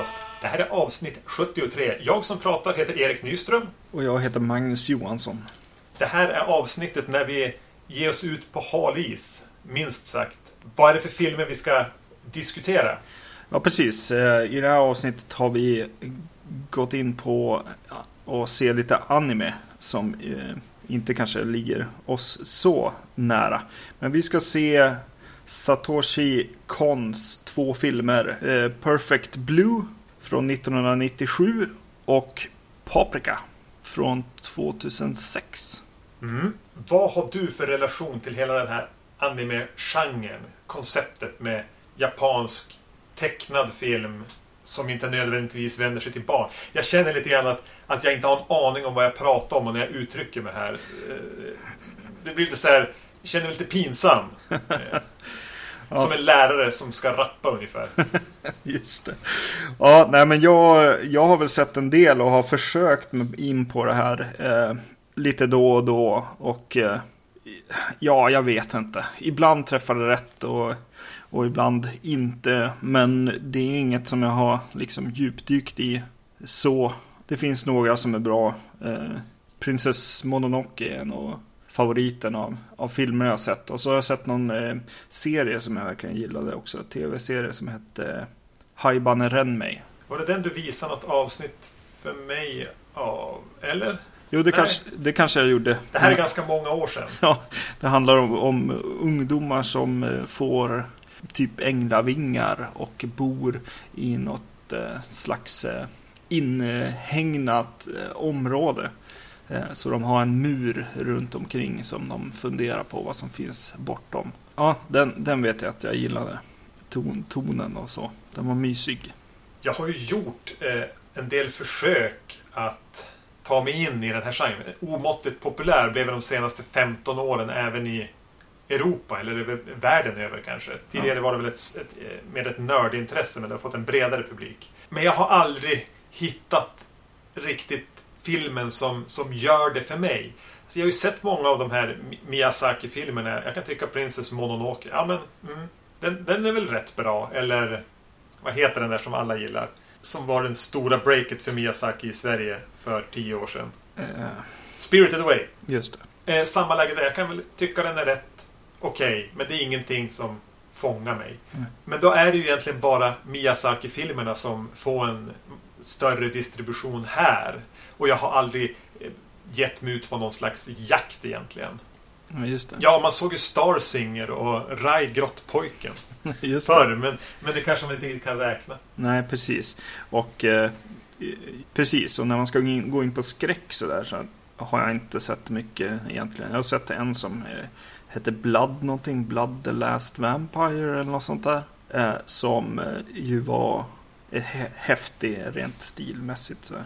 Podcast. Det här är avsnitt 73. Jag som pratar heter Erik Nyström. Och jag heter Magnus Johansson. Det här är avsnittet när vi ger oss ut på hal is. Minst sagt. Vad är det för filmer vi ska diskutera? Ja, precis. Eh, I det här avsnittet har vi gått in på att se lite anime som eh, inte kanske ligger oss så nära. Men vi ska se Satoshi Kons två filmer. Eh, Perfect Blue från 1997 och Paprika från 2006. Mm. Vad har du för relation till hela den här anime-genren? Konceptet med japansk tecknad film som inte nödvändigtvis vänder sig till barn. Jag känner lite grann att, att jag inte har en aning om vad jag pratar om och när jag uttrycker mig här. Eh, det blir lite så här, jag känner mig lite pinsam. Ja. Som en lärare som ska rappa ungefär. Just det. Ja, nej men jag, jag har väl sett en del och har försökt in på det här eh, lite då och då. Och eh, ja, jag vet inte. Ibland träffar det rätt och, och ibland inte. Men det är inget som jag har liksom djupdykt i så. Det finns några som är bra. Eh, Princess Mononoke är nog favoriten av, av filmer jag har sett. Och så har jag sett någon eh, serie som jag verkligen gillade också. Tv-serie som hette eh, Haibane Renmei. Var det den du visade något avsnitt för mig av? Eller? Jo, det, kanske, det kanske jag gjorde. Det här är ganska många år sedan. Ja, det handlar om, om ungdomar som eh, får typ änglavingar och bor i något eh, slags eh, inhägnat eh, område. Eh, så de har en mur runt omkring som de funderar på vad som finns bortom. Ja, den, den vet jag att jag gillade. Ton, tonen och så. Den var mysig. Jag har ju gjort eh, en del försök att ta mig in i den här genren. Omåttligt populär blev de senaste 15 åren även i Europa eller världen över kanske. Tidigare ja. var det väl ett, ett, med ett nördintresse men det har fått en bredare publik. Men jag har aldrig hittat riktigt filmen som, som gör det för mig. Alltså jag har ju sett många av de här Miyazaki-filmerna. Jag kan tycka Princess Mononoke. Ja, men mm, den, den är väl rätt bra. Eller vad heter den där som alla gillar? Som var den stora breaket för Miyazaki i Sverige för tio år sedan. Uh, Spirited Away. Just det. Eh, samma läge där. Jag kan väl tycka den är rätt okej. Okay, men det är ingenting som fångar mig. Mm. Men då är det ju egentligen bara Miyazaki-filmerna som får en större distribution här. Och jag har aldrig eh, gett mig ut på någon slags jakt egentligen. Ja, det. Ja, man såg ju Starsinger och Rai Grottpojken just förr, men, men det kanske man inte kan räkna. Nej, precis. Och eh, precis, och när man ska gå in, på skräck så där så har jag inte sett mycket egentligen. Jag har sett en som eh, heter Blood någonting, Blood the Last Vampire eller något sånt där. Eh, som eh, ju var häftig rent stilmässigt. Så här.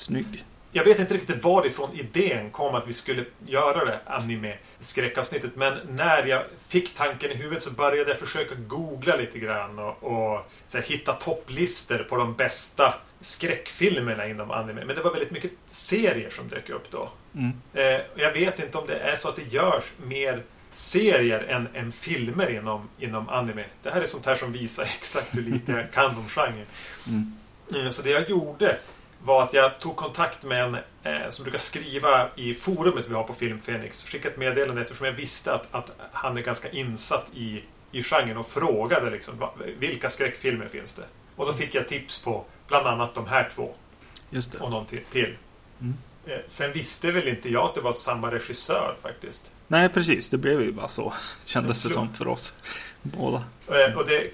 Snygg. Jag vet inte riktigt varifrån idén kom att vi skulle göra det anime-skräckavsnittet. Men när jag fick tanken i huvudet så började jag försöka googla lite grann och, och här, hitta topplistor på de bästa skräckfilmerna inom anime. Men det var väldigt mycket serier som dök upp då. Mm. Eh, jag vet inte om det är så att det görs mer serier än, än filmer inom, inom anime. Det här är sånt här som visar exakt hur lite jag kan om genren. Mm. Eh, så det jag gjorde var att jag tog kontakt med en eh, som brukar skriva i forumet vi har på Filmfenix. Skickade ett meddelande eftersom jag visste att, att han är ganska insatt i, i genren och frågade liksom, vilka skräckfilmer finns det? Och då fick jag tips på bland annat de här två. Just det. Och någon till. till. Mm. Eh, sen visste väl inte jag att det var samma regissör faktiskt. Nej, precis. Det blev ju bara så. Kändes det som för oss båda. Eh, och det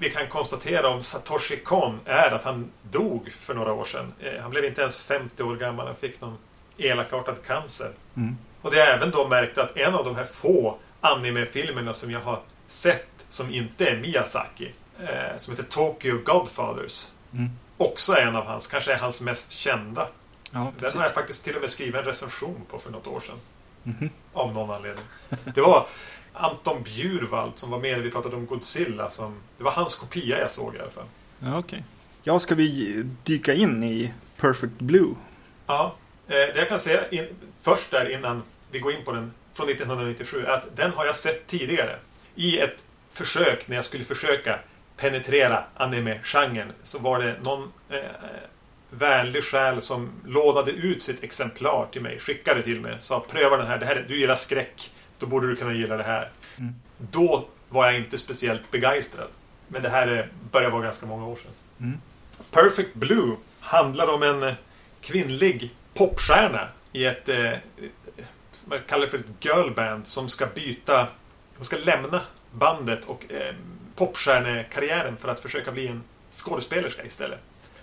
vi kan konstatera om Satoshi Kon är att han dog för några år sedan. Eh, han blev inte ens 50 år gammal. Han fick någon elakartad cancer. Mm. Och det har även då märkt att en av de här få anime-filmerna som jag har sett som inte är Miyazaki eh, som heter Tokyo Godfathers mm. också är en av hans, kanske är hans mest kända. Ja, Den har jag faktiskt till och med skrivit en recension på för något år sedan. Mm. Av någon anledning. Det var Anton Bjurvald som var med när vi pratade om Godzilla. Som, det var hans kopia jag såg i alla fall. Ja. Okay. Ja, ska vi dyka in i Perfect Blue? Ja, eh, det jag kan säga in, först där innan vi går in på den från 1997 är att den har jag sett tidigare. I ett försök när jag skulle försöka penetrera anime-genren så var det någon eh, vänlig själ som lånade ut sitt exemplar till mig, skickade till mig, sa pröva den här, det här du gillar skräck, då borde du kunna gilla det här. Mm. Då var jag inte speciellt begeistrad. Men det här börjar vara ganska många år sedan. Mm. Perfect Blue handlar om en kvinnlig popstjärna i ett eh, som jag kallar för ett girlband som ska byta, hon ska lämna bandet och eh, popstjärnekarriären för att försöka bli en skådespelerska istället.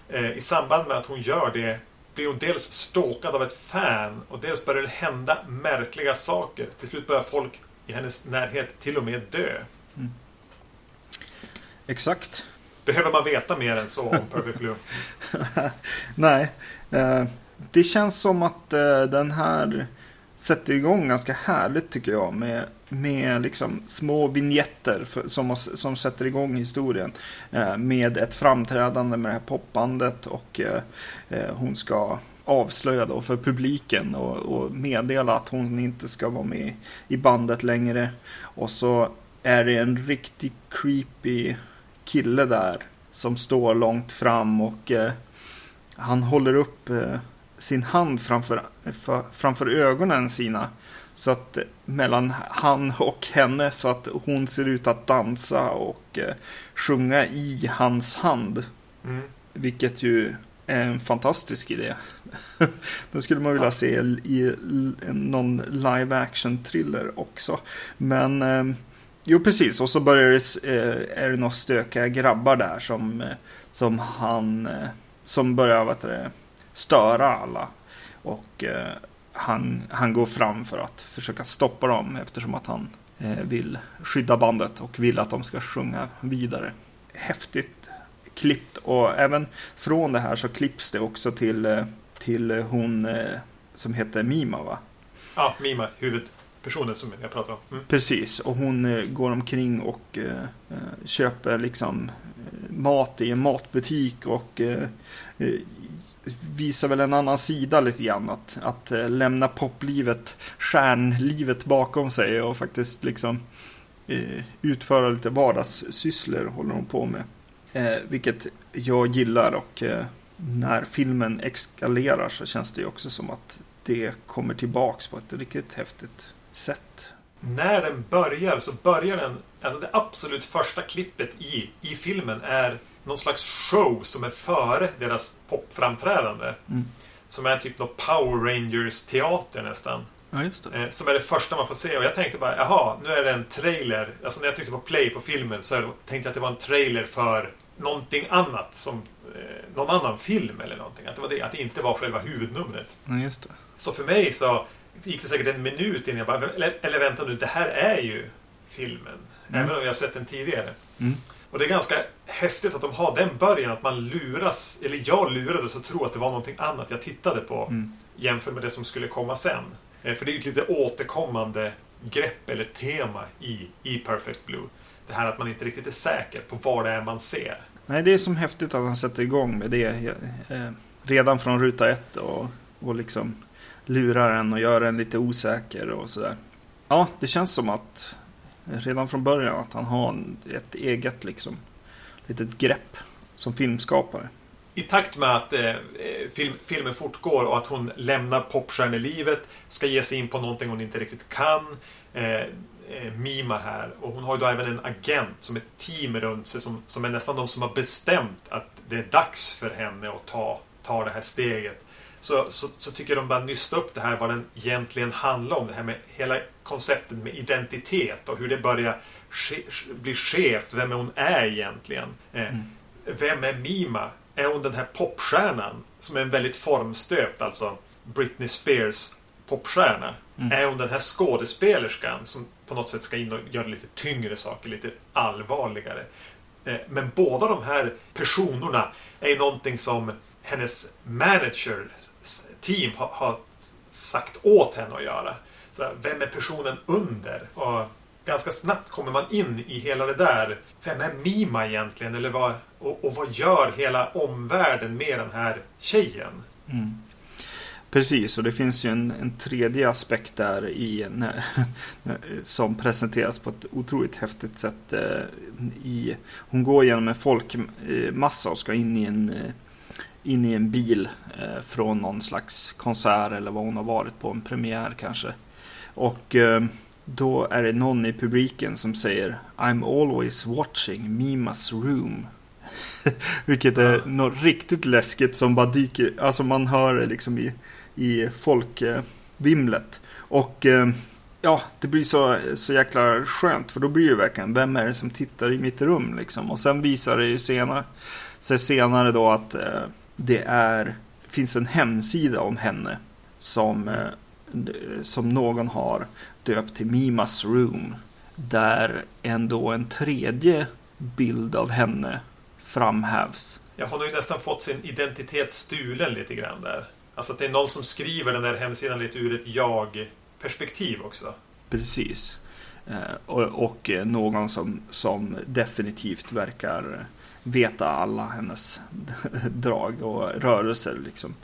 Eh, I samband med att hon gör det blir hon dels stalkad av ett fan och dels börjar det hända märkliga saker. Till slut börjar folk i hennes närhet till och med dö. Mm. Exakt. Behöver man veta mer än så om Perfect Blue? Nej. Eh, det känns som att eh, den här sätter igång ganska härligt tycker jag. Med, med liksom små vignetter för, som, som sätter igång historien. Eh, med ett framträdande med det här popbandet och eh, eh, hon ska avslöja då för publiken och, och, meddela att hon inte ska vara med i bandet längre. Och så är det en riktigt creepy kille där som står långt fram och eh, han håller upp eh, sin hand framför, för, framför ögonen sina. Så att mellan han och henne så att hon ser ut att dansa och eh, sjunga i hans hand. Mm. Vilket ju är en fantastisk idé. Den skulle man vilja ja. se i någon live action thriller också. Men eh, jo precis och så börjar det, eh, är det några stökiga grabbar där som, eh, som han eh, som börjar vet du, störa alla. Och eh, han, han går fram för att försöka stoppa dem eftersom att han eh, vill skydda bandet och vill att de ska sjunga vidare. Häftigt klippt och även från det här så klipps det också till, eh, till hon eh, som heter Mima va? Ja, Mima, huvudpersonen som jag pratar om. Mm. Precis, och hon eh, går omkring och eh, köper liksom mat i en matbutik och visar väl en annan sida lite grann. Att, att eh, lämna poplivet, stjärnlivet bakom sig och faktiskt liksom eh, utföra lite vardagssysslor håller hon på med. Eh, vilket jag gillar och eh, när filmen eskalerar så känns det ju också som att det kommer tillbaks på ett riktigt häftigt sätt. När den börjar så börjar den, alltså det absolut första klippet i, i filmen är någon slags show som är före deras popframträdande. Mm. Som är typ någon Power Rangers-teater nästan. Ja. Eh, som är det första man får se. Och jag tänkte bara, jaha, nu är det en trailer. Alltså när jag tryckte på play på filmen så tänkte jag att det var en trailer för någonting annat. Som eh, någon annan film eller någonting. Att det var det. Att det inte var själva huvudnumret. Ja. Så för mig så gick det säkert en minut innan jag bara, eller, eller vänta nu, det här är ju filmen. Mm. Även om jag har sett den tidigare. Mm. Och det är ganska häftigt att de har den början, att man luras, eller jag lurades och tror att det var någonting annat jag tittade på mm. jämfört med det som skulle komma sen. Eh, för det är ju ett lite återkommande grepp eller tema i, i Perfect Blue. Det här att man inte riktigt är säker på vad det är man ser. Nej, det är som häftigt att han sätter igång med det eh, redan från ruta ett och, och liksom lurar en och gör en lite osäker och sådär. Ja, det känns som att redan från början att han har ett eget liksom, litet grepp som filmskapare. I takt med att eh, film, filmen fortgår och att hon lämnar popstjärnelivet, ska ge sig in på någonting hon inte riktigt kan. Eh, eh, Mima här. Och hon har ju då även en agent som ett team runt sig som, som är nästan de som har bestämt att det är dags för henne att ta, ta det här steget så, så, så, tycker de bara nysta upp det här vad den egentligen handlar om. Det här med hela konceptet med identitet och hur det börjar ske, bli skevt. Vem hon är egentligen? Eh, mm. Vem är Mima? Är hon den här popstjärnan som är en väldigt formstöpt, alltså Britney Spears popstjärna? Mm. Är hon den här skådespelerskan som på något sätt ska in och göra lite tyngre saker, lite allvarligare? Eh, men båda de här personerna är någonting som hennes manager team har, har sagt åt henne att göra. Så här, vem är personen under? Och ganska snabbt kommer man in i hela det där. Vem är Mima egentligen? Eller vad, och, och vad gör hela omvärlden med den här tjejen? Mm. Precis, och det finns ju en, en tredje aspekt där i, när, som presenteras på ett otroligt häftigt sätt. Eh, I, hon går genom en folkmassa och ska in i en, eh, in i en bil eh, från någon slags konsert eller vad hon har varit på, en premiär kanske. Och då är det någon i publiken som säger I'm always watching Mimas room. Vilket är något riktigt läskigt som bara dyker, alltså man hör det liksom i, i folkvimlet. Och eh, ja, det blir så, så jäkla skönt för då blir det verkligen, vem är det som tittar i mitt rum liksom? Och sen visar det ju senare, sig senare då att eh, det är, finns en hemsida om henne som, eh, som någon har döpt till Mimas Room. Där ändå en tredje bild av henne framhävs. Ja, hon har ju nästan fått sin identitet stulen lite grann där. Alltså att det är någon som skriver den där hemsidan lite ur ett jag-perspektiv också. Precis. Eh, och, och, någon som, som definitivt verkar veta alla hennes drag och rörelser. Liksom.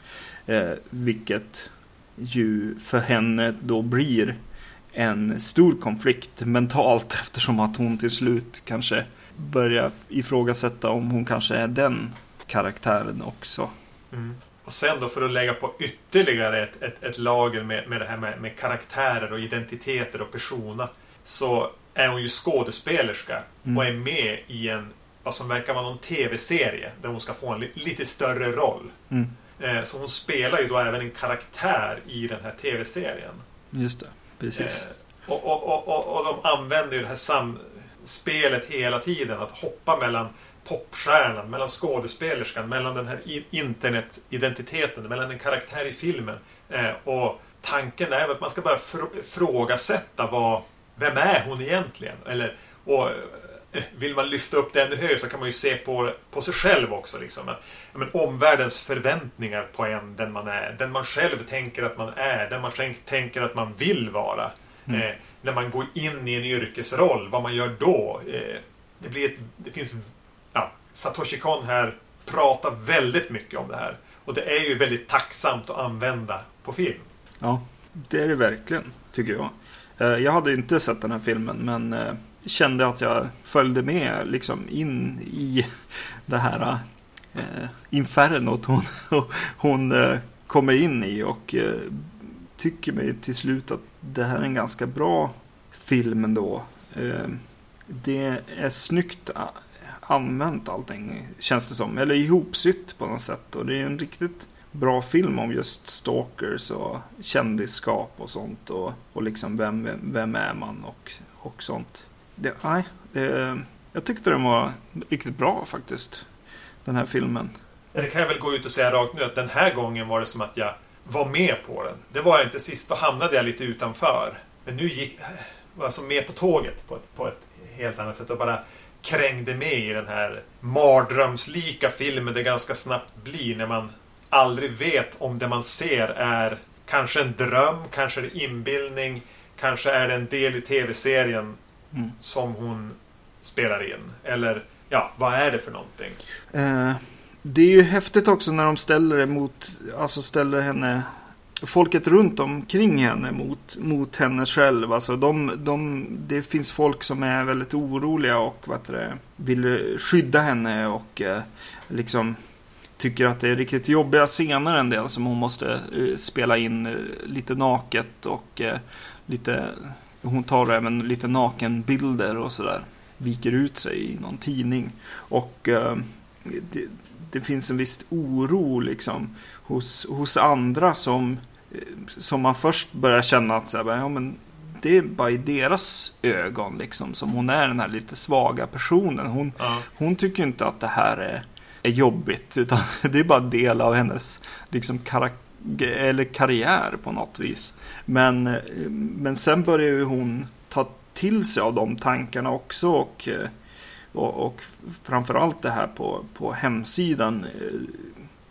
Eh, vilket ju för henne då blir en stor konflikt mentalt eftersom att hon till slut kanske börjar ifrågasätta om hon kanske är den karaktären också. Mm. Och sen då för att lägga på ytterligare ett, ett, ett lager med, med det här med, med, karaktärer och identiteter och persona. Så är hon ju skådespelerska mm. och är med i en, vad som verkar vara någon tv-serie där hon ska få en li, lite större roll. Mm. Eh, så hon spelar ju då även en karaktär i den här tv-serien. Just det, precis. Eh, och, och, och, och, de använder ju det här samspelet hela tiden. Att hoppa mellan popstjärnan, mellan skådespelerskan, mellan den här internetidentiteten, mellan en karaktär i filmen. Eh, och tanken är att man ska börja frågasätta vad, vem är hon egentligen? Eller, och vill man lyfta upp det ännu högre så kan man ju se på, på sig själv också. Liksom. Att, men, omvärldens förväntningar på en, den man är. Den man själv tänker att man är. Den man själv tänker att man vill vara. Mm. Eh, när man går in i en yrkesroll, vad man gör då. Eh, det, blir ett, det finns Satoshi Kon här pratar väldigt mycket om det här. Och det är ju väldigt tacksamt att använda på film. Ja, det är det verkligen, tycker jag. Eh, jag hade inte sett den här filmen, men eh, kände att jag följde med liksom in i det här eh, infernot hon, hon eh, kommer in i och eh, tycker mig till slut att det här är en ganska bra film ändå. Eh, det är snyggt eh, använt allting, känns det som. Eller ihopsytt på något sätt. Och det är en riktigt bra film om just stalkers och kändisskap och sånt. Och, och liksom vem, vem är man och, och sånt. Det, nej, det, jag tyckte den var riktigt bra faktiskt. Den här filmen. Det kan jag väl gå ut och säga rakt nu att den här gången var det som att jag var med på den. Det var jag inte sist, då hamnade jag lite utanför. Men nu gick var alltså med på tåget på ett, på ett helt annat sätt och bara krängde med i den här mardrömslika filmen det ganska snabbt blir när man aldrig vet om det man ser är kanske en dröm, kanske är det inbildning, kanske är det en del i tv-serien mm. som hon spelar in. Eller ja, vad är det för någonting? Eh, det är ju häftigt också när de ställer det mot, alltså ställer henne folket runt omkring henne mot, mot henne själv. Alltså de, de, det finns folk som är väldigt oroliga och vad det, vill skydda henne och eh, liksom tycker att det är riktigt jobbiga scener en del som hon måste eh, spela in eh, lite naket och eh, lite hon tar även lite nakenbilder och sådär. Viker ut sig i någon tidning. Och eh, det, det, finns en viss oro liksom hos, hos andra som som man först börjar känna att så här, ja, men det är bara i deras ögon liksom som hon är den här lite svaga personen. Hon, ja. hon tycker inte att det här är, är jobbigt utan det är bara en del av hennes liksom, eller karriär på något vis. Men, men sen börjar ju hon ta till sig av de tankarna också och, och, och framförallt det här på, på hemsidan eh,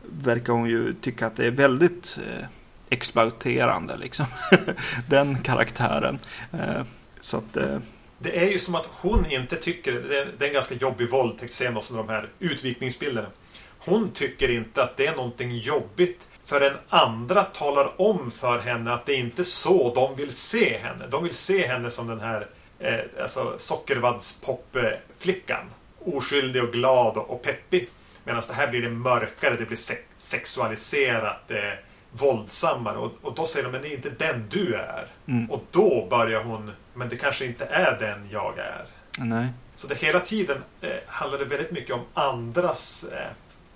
verkar hon ju tycka att det är väldigt eh, exploaterande liksom. Den karaktären. Eh, så att... Det är ju som att hon inte tycker, det är en ganska jobbig våldtäktsscen och så de här utvikningsbilderna. Hon tycker inte att det är någonting jobbigt Förrän andra talar om för henne att det inte är så de vill se henne. De vill se henne som den här eh, alltså sockervaddspop-flickan. Oskyldig och glad och, och peppig. Medan det här blir det mörkare, det blir se sexualiserat, eh, våldsammare. Och, och, då säger de, men det är inte den du är. Mm. Och då börjar hon, men det kanske inte är den jag är. Nej. Så det hela tiden eh, handlar det väldigt mycket om andras eh,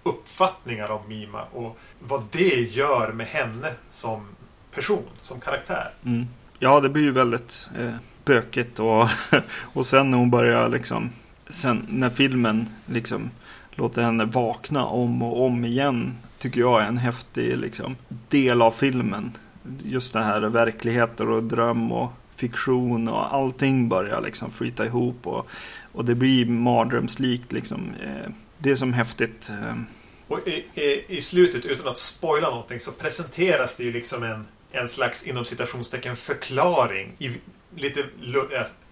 uppfattningar om Mima och vad det gör med henne som person, som karaktär. Mm. Ja, det blir ju väldigt eh, bökigt och, och sen när hon börjar liksom, sen när filmen liksom låter henne vakna om och om igen tycker jag är en häftig liksom, del av filmen. Just det här verkligheter och dröm och fiktion och allting börjar liksom flyta ihop och, och det blir mardrömslikt liksom. Eh, det är som häftigt. Eh. Och i, i, i, slutet, utan att spoila någonting, så presenteras det ju liksom en, en slags inom citationstecken förklaring. I, lite,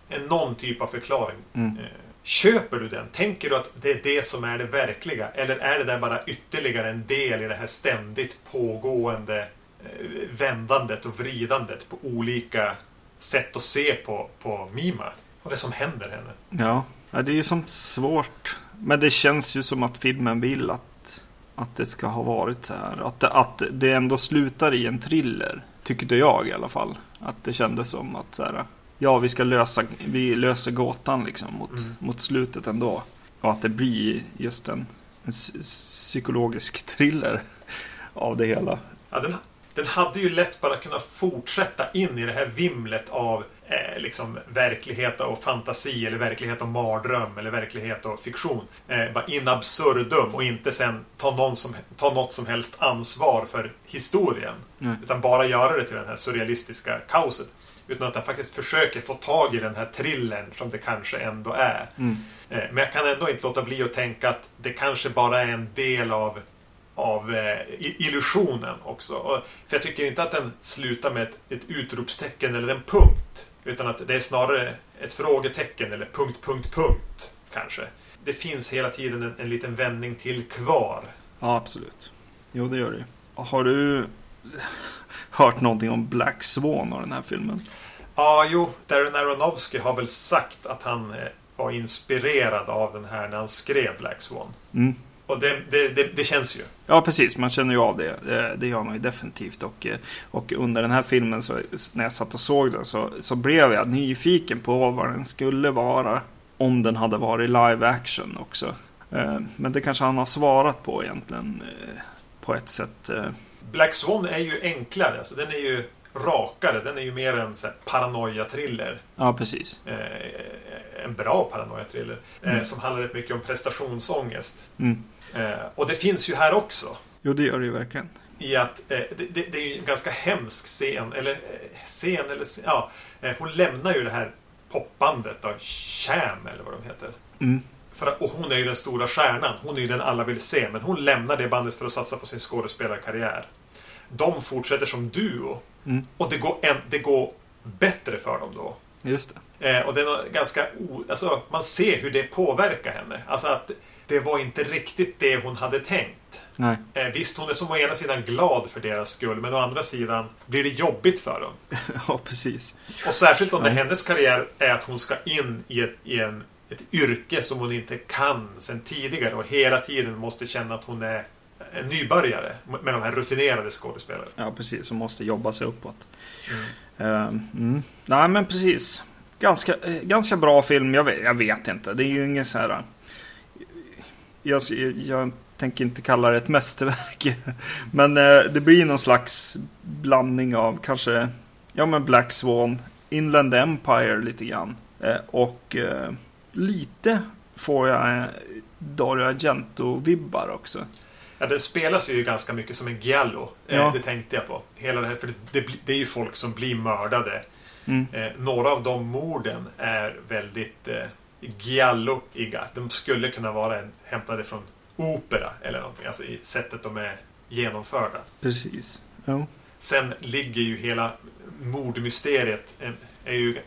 en, någon typ av förklaring. Mm. Eh, köper du den? Tänker du att det är det som är det verkliga? Eller är det där bara ytterligare en del i det här ständigt pågående vändandet och vridandet på olika sätt att se på, på Mima och det som händer henne. Ja, det är ju som svårt. Men det känns ju som att filmen vill att, att det ska ha varit så här. Att, att det ändå slutar i en thriller. Tyckte jag i alla fall. Att det kändes som att så här, ja, vi ska lösa, vi löser gåtan liksom mot, mm. mot slutet ändå. Och att det blir just en, en psykologisk thriller av det hela. Ja, den, den hade ju lätt bara kunnat fortsätta in i det här vimlet av eh, liksom verklighet och fantasi eller verklighet och mardröm eller verklighet och fiktion. Eh, bara in absurdum och inte sen ta, någon som, ta något som helst ansvar för historien. Mm. Utan bara göra det till det här surrealistiska kaoset. Utan att den faktiskt försöker få tag i den här thrillern som det kanske ändå är. Mm. Eh, men jag kan ändå inte låta bli att tänka att det kanske bara är en del av av eh, illusionen också. Och, för jag tycker inte att den slutar med ett, ett utropstecken eller en punkt. Utan att det är snarare ett frågetecken eller punkt, punkt, punkt. Kanske. Det finns hela tiden en, en liten vändning till kvar. Ja, absolut. Jo, det gör det Har du hört någonting om Black Swan och den här filmen? Ja, jo. Darren Aronofsky har väl sagt att han eh, var inspirerad av den här när han skrev Black Swan. Mm. Och det, det, det, det, känns ju. Ja, precis. Man känner ju av det. Det, det gör man ju definitivt. Och, och under den här filmen, så, när jag satt och såg den, så, så blev jag nyfiken på vad den skulle vara. Om den hade varit live action också. Eh, men det kanske han har svarat på egentligen. Eh, på ett sätt. Eh. Black Swan är ju enklare. Alltså, den är ju rakare. Den är ju mer en paranoia-thriller. Ja, precis. en bra paranoia-thriller. Mm. som handlar rätt mycket om prestationsångest. Mm. Eh, och det finns ju här också. Jo, det gör det ju verkligen. I att eh, det, det, det, är ju en ganska hemsk scen. Eller eh, scen, eller ja. Hon lämnar ju det här popbandet då. Sham, eller vad de heter. Mm. För, och hon är ju den stora stjärnan. Hon är ju den alla vill se. Men hon lämnar det bandet för att satsa på sin skådespelarkarriär. De fortsätter som duo. Mm. Och det går, en, det går bättre för dem då. Just det. Eh, och det är ganska... O, alltså, man ser hur det påverkar henne. Alltså att det var inte riktigt det hon hade tänkt. Nej. Eh, visst, hon är som å ena sidan glad för deras skull, men å andra sidan blir det jobbigt för dem. ja, precis. Och särskilt om det hennes karriär är att hon ska in i, ett, i en, ett yrke som hon inte kan sen tidigare och hela tiden måste känna att hon är en nybörjare med de här rutinerade skådespelarna. Ja, precis. Som måste jobba sig uppåt. Mm. Uh, mm. Nej, men precis. Ganska, eh, ganska bra film. Jag vet, jag vet inte. Det är ju ingen så här jag, jag tänker inte kalla det ett mästerverk. Men eh, det blir någon slags blandning av kanske ja, men Black Swan, Inland Empire lite grann. Eh, och eh, lite får jag eh, Dario Argento-vibbar också. Ja, den spelas ju ganska mycket som en giallo. Eh, ja. Det tänkte jag på. Hela det här, för det, det, det är ju folk som blir mördade. Mm. Eh, några av de morden är väldigt gialloiga. De skulle kunna vara en, hämtade från opera eller någonting. Alltså i sättet de är genomförda. Precis. Ja. Sen ligger ju hela mordmysteriet är ju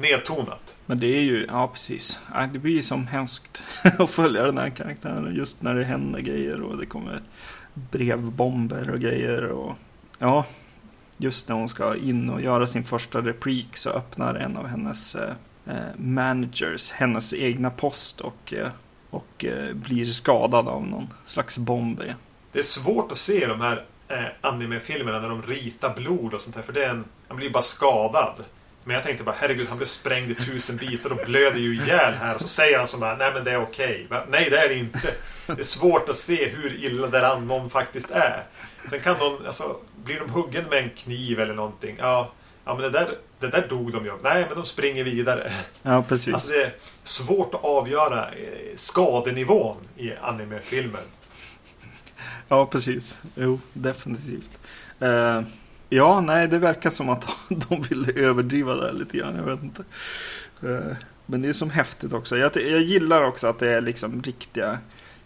nedtonat. Men det är ju, ja precis. Det blir ju som hemskt att följa den här karaktären just när det händer grejer och det kommer brevbomber och grejer. Och, ja, just när hon ska in och göra sin första replik så öppnar en av hennes eh Eh, managers hennes egna post och, eh, och eh, blir skadad av någon slags bomb. Det är svårt att se de här animefilmerna när de ritar blod och sånt här. För det är en, han blir ju bara skadad. Men jag tänkte bara, herregud, han blev sprängd i tusen bitar och blöder ju ihjäl här. Och så säger han som bara, nej men det är okej. Okay. Nej, det är det inte. Det är svårt att se hur illa där någon faktiskt är. Sen kan någon, alltså, blir de huggen med en kniv eller någonting? Ja, ja men det där, det där dog de ju. Nej, men de springer vidare. Ja, precis. Alltså det är svårt att avgöra eh, skadenivån i animefilmer. Ja, precis. Jo, definitivt. Uh, ja, nej, det verkar som att de vill överdriva det lite grann. Jag vet inte. Uh, men det är som häftigt också. Jag, jag gillar också att det är liksom riktiga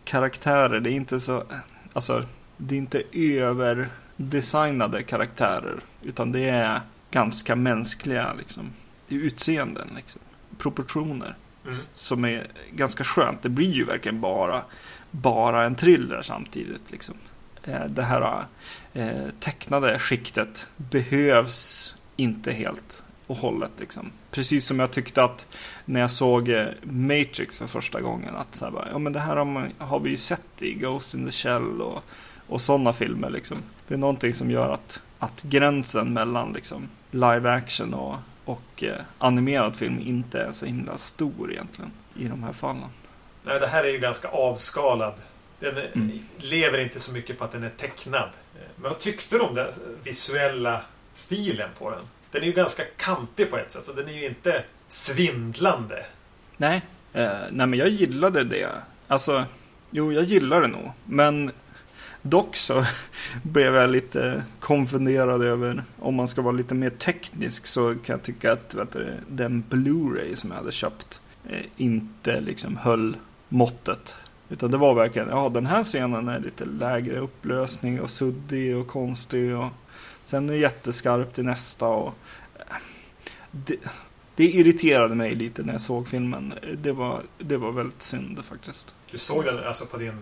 karaktärer. Det är inte så... Alltså, det är inte överdesignade karaktärer. Utan det är ganska mänskliga liksom, utseenden. Liksom, proportioner. Mm. Som är ganska skönt. Det blir ju verkligen bara, bara en thriller samtidigt. Liksom. Eh, det här eh, tecknade skiktet behövs inte helt och hållet. Liksom. Precis som jag tyckte att när jag såg eh, Matrix för första gången. Att så här bara, ja, men det här har, man, har vi ju sett i Ghost in the Shell och, och sådana filmer. Liksom. Det är någonting som gör att, att gränsen mellan liksom, live action och, och eh, animerad film inte är så himla stor egentligen i de här fallen. Nej, det här är ju ganska avskalad. Den mm. lever inte så mycket på att den är tecknad. Men vad tyckte du om den visuella stilen på den? Den är ju ganska kantig på ett sätt, så den är ju inte svindlande. Nej, eh, nej men jag gillade det. Alltså, jo, jag gillar det nog. Men dock så blev jag lite konfunderad över om man ska vara lite mer teknisk så kan jag tycka att vet du, den Blu-ray som jag hade köpt eh, inte liksom höll måttet. Utan det var verkligen, ja den här scenen är lite lägre upplösning och suddig och konstig. Och sen är det jätteskarpt i nästa. Och, eh, det, det irriterade mig lite när jag såg filmen. Det var, det var väldigt synd faktiskt. Du såg den alltså på din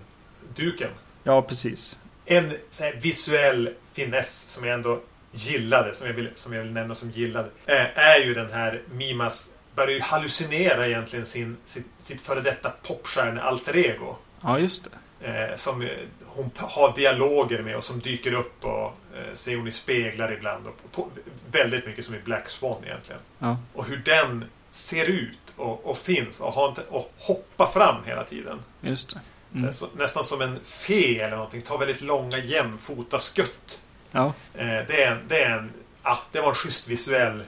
duken? Ja, precis. En visuell finess som jag ändå gillade, som jag vill, som jag vill nämna som gillade, eh, är ju den här Mimas börjar ju hallucinera egentligen sin, sitt, sitt före detta popstjärne-alter ego. Ja, just det. Eh, som hon har dialoger med och som dyker upp och eh, ser hon i speglar ibland. Och på, väldigt mycket som i Black Swan egentligen. Ja. Och hur den ser ut och, och finns och, har, och hoppar fram hela tiden. Just det. Mm. Så, nästan som en fe eller någonting. Tar väldigt långa jämfota skutt. Ja. Eh, det, är en, det, är en, ah, det var en schysst visuell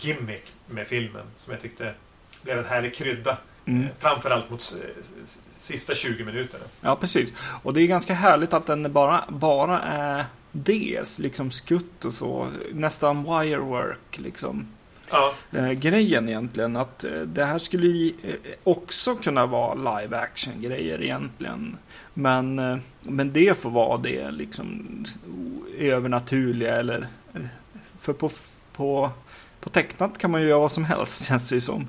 gimmick med filmen som jag tyckte blev en härlig krydda. Mm. Eh, framförallt mot sista 20 minuterna. Ja, precis. Och det är ganska härligt att den bara, bara är DS, liksom skutt och så. Nästan wirework, liksom. Ja. Eh, grejen egentligen. Att eh, det här skulle ju eh, också kunna vara live action grejer egentligen. Men, men det får vara det liksom övernaturliga eller för på, på på tecknat kan man ju göra vad som helst känns det ju som.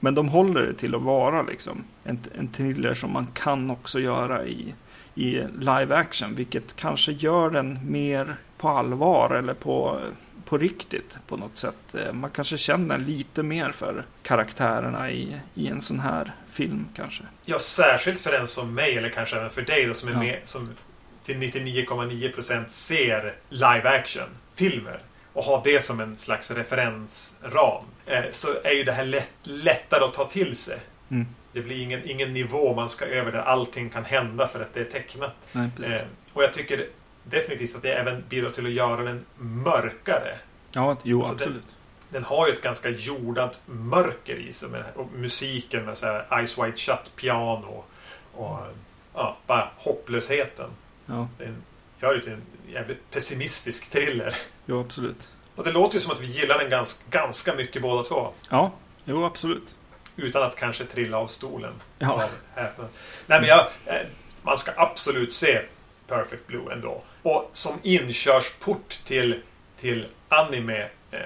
Men de håller det till att vara liksom en, en thriller som man kan också göra i, i live action. Vilket kanske gör den mer på allvar eller på, på riktigt på något sätt. Eh, man kanske känner lite mer för karaktärerna i, i en sån här film kanske. Ja, särskilt för en som mig eller kanske även för dig då, som är ja. med som till 99,9% ser live action filmer och ha det som en slags referensram eh, så är ju det här lätt, lättare att ta till sig. Mm. Det blir ingen, ingen nivå man ska över där allting kan hända för att det är tecknat. Nej, eh, och jag tycker definitivt att det även bidrar till att göra den mörkare. Ja, jo, alltså absolut. Den, den, har ju ett ganska jordat mörker i sig. Med, och musiken med så här Ice White Shut piano och ja, bara hopplösheten. Ja. Den gör ju till en jävligt pessimistisk thriller. Jo, absolut. Och det låter ju som att vi gillar den ganska, ganska mycket båda två. Ja, jo, absolut. Utan att kanske trilla av stolen. Ja. Nej, men jag, eh, man ska absolut se Perfect Blue ändå. Och som inkörsport till, till anime eh,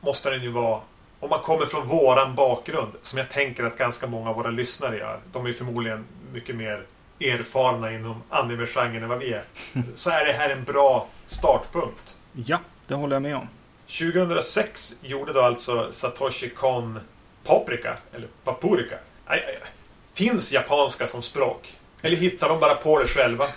måste den ju vara om man kommer från våran bakgrund, som jag tänker att ganska många av våra lyssnare gör. De är förmodligen mycket mer erfarna inom anime-genren än vad vi är. Så är det här en bra startpunkt. Ja, det håller jag med om. 2006 gjorde då alltså Satoshi Kon Paprika, eller Papurika. Aj, aj. Finns japanska som språk? Eller hittar de bara på det själva?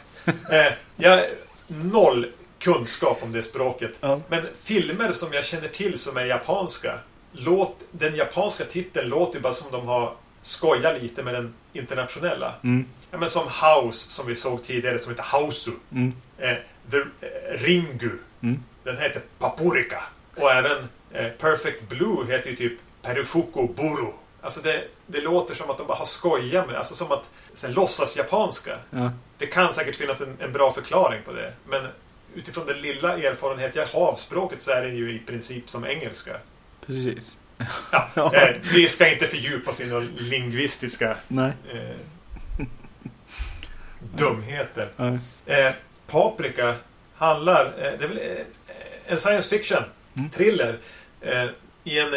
Eh, jag noll kunskap om det språket. Ja. Men filmer som jag känner till som är japanska, låt, den japanska titeln låter ju bara som de har skojat lite med den internationella. Mm. Ja, men som House, som vi såg tidigare, som heter Hausu. Mm. Eh, The eh, Ringu. Mm. Den heter Papurika. Och även eh, Perfect Blue heter ju typ Perufuku Buru. Alltså det, det låter som att de bara har skojat med Alltså som att sen låtsas japanska. Ja. Det kan säkert finnas en, en bra förklaring på det. Men utifrån den lilla erfarenhet jag har av språket så är det ju i princip som engelska. Precis. Ja, eh, vi ska inte fördjupa oss i några lingvistiska Nej. eh, dumheter. Ja. Eh, Paprika handlar... Eh, det är väl eh, en science fiction Mm. thriller. Eh, I en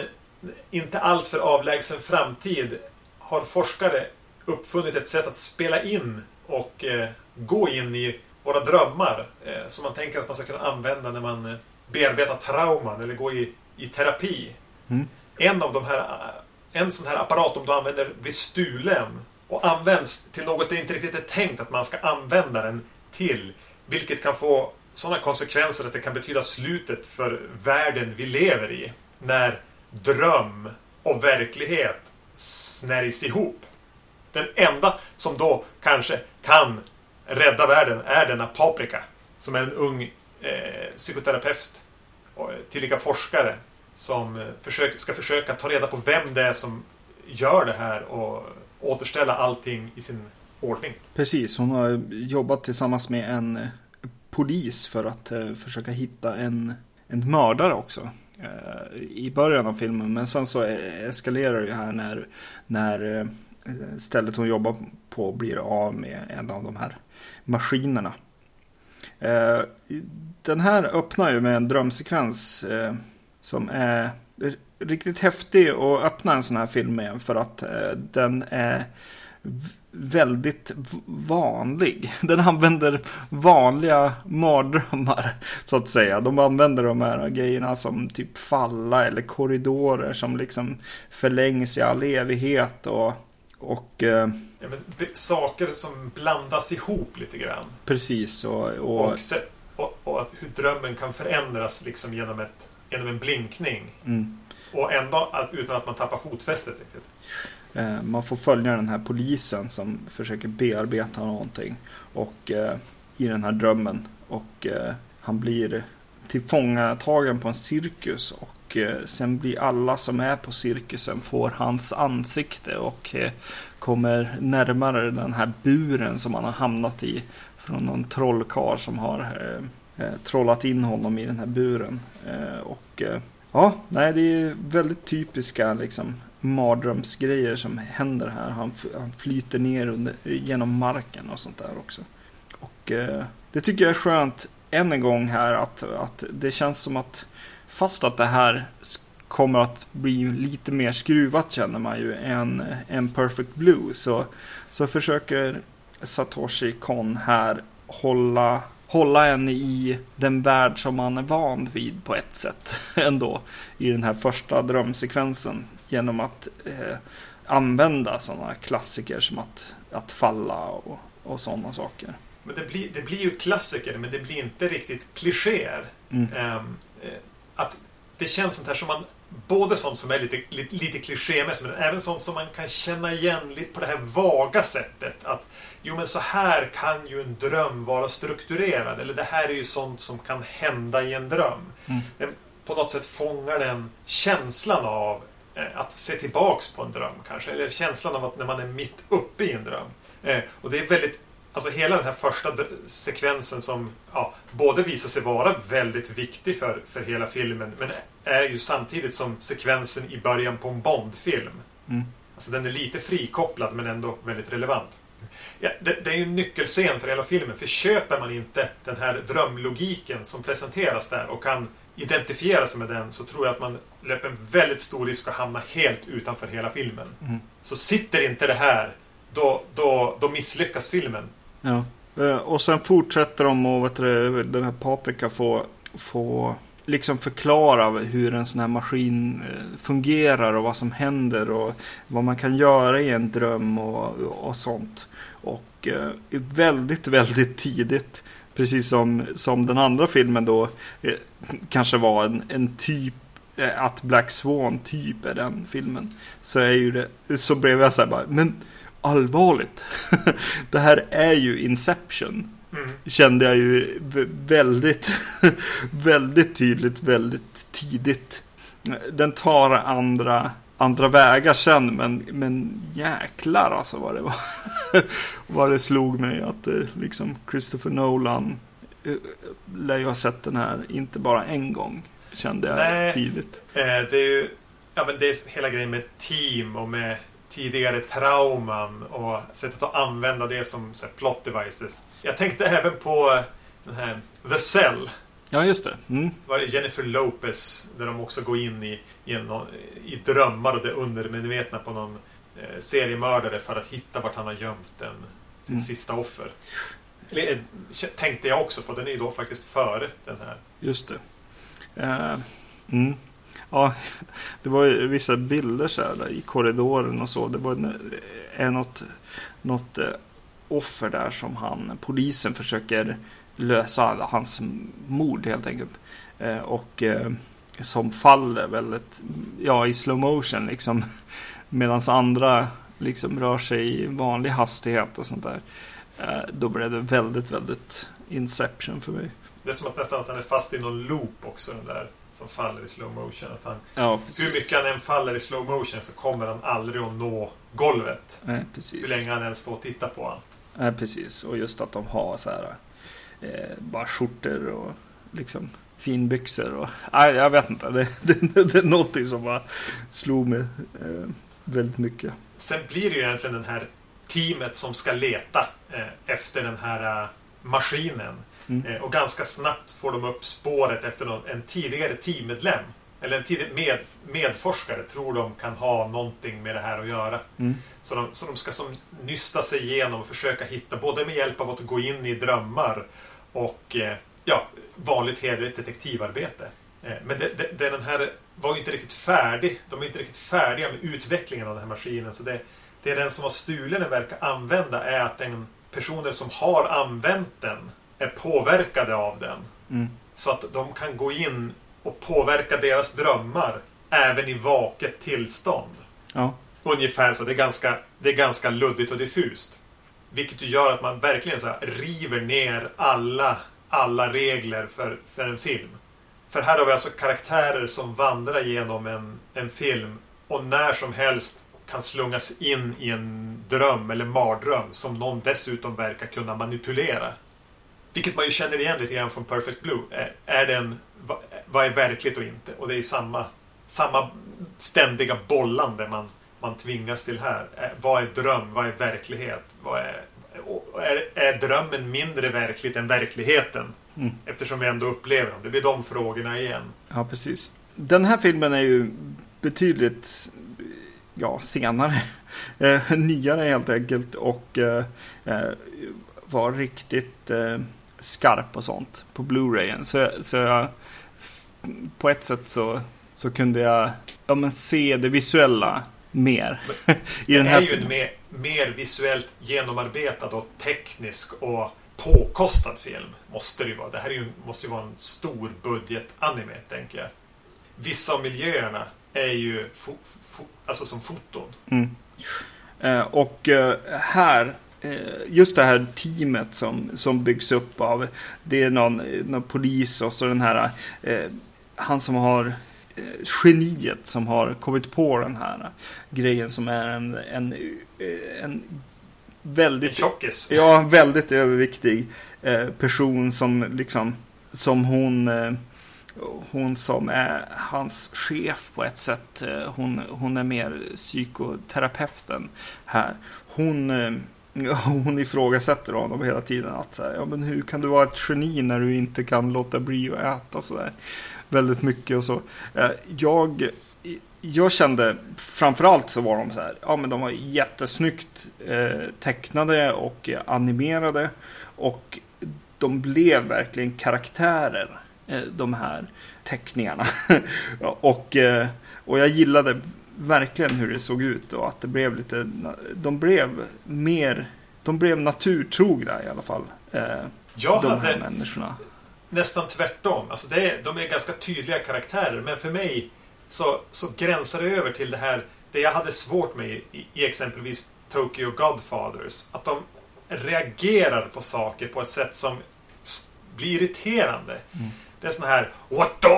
inte alltför avlägsen framtid har forskare uppfunnit ett sätt att spela in och eh, gå in i våra drömmar. Eh, som man tänker att man ska kunna använda när man eh, bearbetar trauman eller går i, i terapi. Mm. En av de här eh, en sån här apparat om du använder blir stulen och används till något det inte riktigt är tänkt att man ska använda den till. Vilket kan få sådana konsekvenser att det kan betyda slutet för världen vi lever i. När dröm och verklighet snärjs ihop. Den enda som då kanske kan rädda världen är denna Paprika. Som är en ung eh, psykoterapeut och tillika forskare. Som eh, försöker, ska försöka ta reda på vem det är som gör det här och återställa allting i sin ordning. Precis, hon har jobbat tillsammans med en polis för att eh, försöka hitta en, en mördare också. Eh, I början av filmen, men sen så e- eskalerar det här när, när eh, stället hon jobbar på blir av med en av de här maskinerna. Eh, den här öppnar ju med en drömsekvens som är riktigt häftig att öppna en sån här film med för att den är väldigt vanlig. Den använder vanliga mardrömmar så att säga. De använder de här grejerna som typ falla eller korridorer som liksom förlängs i all evighet och, och eh, Ja, men, saker som blandas ihop lite grann. precis och, och, Och, se, och, och hur drömmen kan förändras liksom genom, ett, genom en blinkning. mm. Och ändå utan att man tappar fotfästet riktigt. Eh, Man får följa den här polisen som försöker bearbeta någonting. Och eh, i den här drömmen. Och eh, han blir tillfångatagen på en cirkus. Och eh, sen blir alla som är på cirkusen får hans ansikte. Och eh, kommer närmare den här buren som han har hamnat i. Från någon trollkarl som har eh, eh trollat in honom i den här buren. Eh, och eh, ja, nej det är väldigt typiska liksom mardrömsgrejer som händer här. Han, han flyter ner under, genom marken och sånt där också. Och eh, det tycker jag är skönt än en gång här att, att det känns som att fast att det här kommer att bli lite mer skruvat känner man ju än, än Perfect Blue så, så försöker Satoshi Kon här hålla hålla en i den värld som man är van vid på ett sätt ändå i den här första drömsekvensen genom att eh, använda sådana klassiker som att, att falla och, och sådana saker. Men det blir, det blir ju klassiker, men det blir inte riktigt klichéer. Mm. Ehm, eh, att det känns sånt här som man... Både sånt som är lite, lite, lite klichémässigt, men även sånt som man kan känna igen lite på det här vaga sättet. Att jo, men så här kan ju en dröm vara strukturerad. Eller det här är ju sånt som kan hända i en dröm. Mm. Den, på något sätt fångar den känslan av att se tillbaks på en dröm kanske. Eller känslan av att när man är mitt uppe i en dröm. Eh, och det är väldigt Alltså hela den här första sekvensen som ja, både visar sig vara väldigt viktig för, för hela filmen men är ju samtidigt som sekvensen i början på en Bond-film. Mm. Alltså den är lite frikopplad men ändå väldigt relevant. Ja, det, det är ju en nyckelscen för hela filmen för köper man inte den här drömlogiken som presenteras där och kan identifiera sig med den så tror jag att man löper en väldigt stor risk att hamna helt utanför hela filmen. Mm. Så sitter inte det här då, då, då misslyckas filmen. Ja. Eh, och sen fortsätter de och vet du, den här Paprika få, få liksom förklara hur en sån här maskin eh, fungerar och vad som händer och vad man kan göra i en dröm och, och sånt. Och eh, väldigt, väldigt tidigt, precis som, som den andra filmen då, eh, kanske var en, en typ eh, att Black Swan typ är den filmen. Så är ju det, så blev jag så här bara, men allvarligt. det här är ju Inception. Mm. Kände jag ju väldigt, väldigt tydligt, väldigt tidigt. Den tar andra, andra vägar sen, men, men jäklar alltså vad det var. vad det slog mig att eh, liksom Christopher Nolan eh, lär ju ha sett den här, inte bara en gång, kände jag Nej. tidigt. Eh, det är ju ja, men det är hela grejen med team och med tidigare trauman och sättet att använda det som så här, plot devices. Jag tänkte även på den här The Cell. Ja, just det. Mm. Var det Jennifer Lopez där de också går in i, i, en, i drömmar och det undermedvetna på någon eh, seriemördare för att hitta vart han har gömt en, sitt Mm. sista offer. Eller, eh, tänkte jag också på. Den är ju då faktiskt före den här. Just det. Eh, mm. Ja, det var ju vissa bilder så här där, i korridoren och så. Det var en, är något, något eh, offer där som han, polisen försöker lösa hans mord helt enkelt. Eh, och eh, som faller väldigt, ja i slow motion liksom. Medan andra liksom rör sig i vanlig hastighet och sånt där. Eh, då blev det väldigt, väldigt Inception för mig. Det är som att nästan att han är fast i någon loop också. Den där som faller i slow motion. Att han, Ja, hur mycket han än faller i slow motion så kommer han aldrig att nå golvet. Nej, precis. Hur länge han än står och tittar på honom. Nej, precis. Och just att de har så här eh, bara skjortor och liksom finbyxor och nej, jag vet inte. Det, det, det är någonting som bara slog mig eh, väldigt mycket. Sen blir det ju egentligen den här teamet som ska leta eh, efter den här eh, maskinen. Mm. Eh, och ganska snabbt får de upp spåret efter någon, en tidigare teammedlem. Eller en tidig med, medforskare tror de kan ha någonting med det här att göra. Mm. Så de, så de ska som nysta sig igenom och försöka hitta, både med hjälp av att gå in i drömmar och eh, ja, vanligt hederligt detektivarbete. Eh, men det, det, det, den här var ju inte riktigt färdig. De är inte riktigt färdiga med utvecklingen av den här maskinen. Så det, det den som har stulen den verkar använda är att den personer som har använt den är påverkade av den. Mm. Så att de kan gå in och påverka deras drömmar även i vaket tillstånd. Ja. Ungefär så. Det är ganska, det är ganska luddigt och diffust. Vilket ju gör att man verkligen så här river ner alla, alla regler för, för en film. För här har vi alltså karaktärer som vandrar genom en, en film och när som helst kan slungas in i en dröm eller mardröm som någon dessutom verkar kunna manipulera. Vilket man ju känner igen lite grann från Perfect Blue. Är, är den, vad är verkligt och inte? Och det är samma, samma ständiga bollande man, man tvingas till här. Är, vad är dröm? Vad är verklighet? Vad är, är, är drömmen mindre verkligt än verkligheten? Mm. Eftersom vi ändå upplever dem. Det blir de frågorna igen. ja, precis. Den här filmen är ju betydligt ja, senare. Eh, nyare helt enkelt och eh, eh, var riktigt eh, skarp och sånt på Blu-rayen. Så, så jag, på ett sätt så, så kunde jag ja, men se det visuella mer. I det den är här ju filmen. en mer, mer visuellt genomarbetad och teknisk och påkostad film. Måste det ju vara. Det här är ju, måste ju vara en stor budget-anime, tänker jag. Vissa av miljöerna är ju fo, fo, alltså som foton. Mm. Eh, och eh, här, eh, just det här teamet som, som byggs upp av, det är någon, någon polis och så den här, eh, han som har eh, geniet som har kommit på den här grejen som är en, en, en En väldigt, tjockis. ja, väldigt överviktig eh, person som liksom, som hon eh, hon som är hans chef på ett sätt. eh, Hon, hon är mer psykoterapeuten här. Hon, hon ifrågasätter honom hela tiden. Att så här, ja, men hur kan du vara ett geni när du inte kan låta bli att äta så där? Väldigt mycket och så. Eh, jag jag kände framförallt så var de så här, ja men de var jättesnyggt eh, tecknade och animerade. Och de blev verkligen karaktärer, eh, de här teckningarna. och, eh, och jag gillade verkligen hur det såg ut och att det blev lite, de blev mer, de blev naturtrogna i alla fall. Eh, jag de hade här människorna. nästan tvärtom. Alltså det är, de är ganska tydliga karaktärer men för mig så, så gränsar det över till det här det jag hade svårt med i, i exempelvis Tokyo Godfathers. Att de reagerar på saker på ett sätt som blir irriterande. Mm. Det är sån här What the?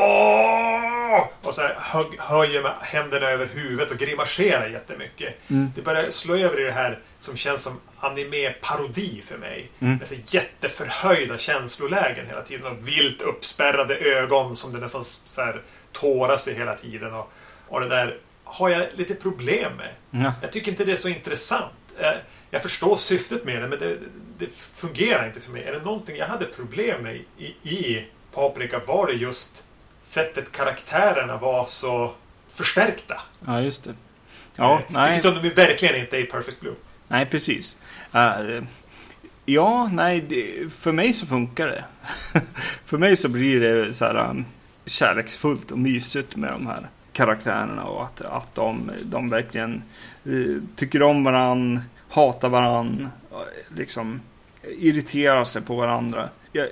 Och så här, hö- höjer med händerna över huvudet och grimaserar jättemycket. Mm. Det börjar slå över i det här som känns som anime-parodi för mig. Mm. Med så jätteförhöjda känslolägen hela tiden och vilt uppspärrade ögon som det nästan så här tåras i hela tiden. Och, och det där har jag lite problem med. Ja. Jag tycker inte det är så intressant. Eh, Jag förstår syftet med det, men det, det fungerar inte för mig. Är det någonting jag hade problem med i, i Paprika var det just sättet karaktärerna var så förstärkta. ja, just det. Ja, Eh, nej. Vilket de verkligen inte är i Perfect Blue. Nej, precis. Eh, ja, nej, det, för mig så funkar det. för mig så blir det så här um, kärleksfullt och mysigt med de här karaktärerna och att, att de, de verkligen eh, tycker om varann, hatar varann, eh, liksom irriterar sig på varandra. Jag,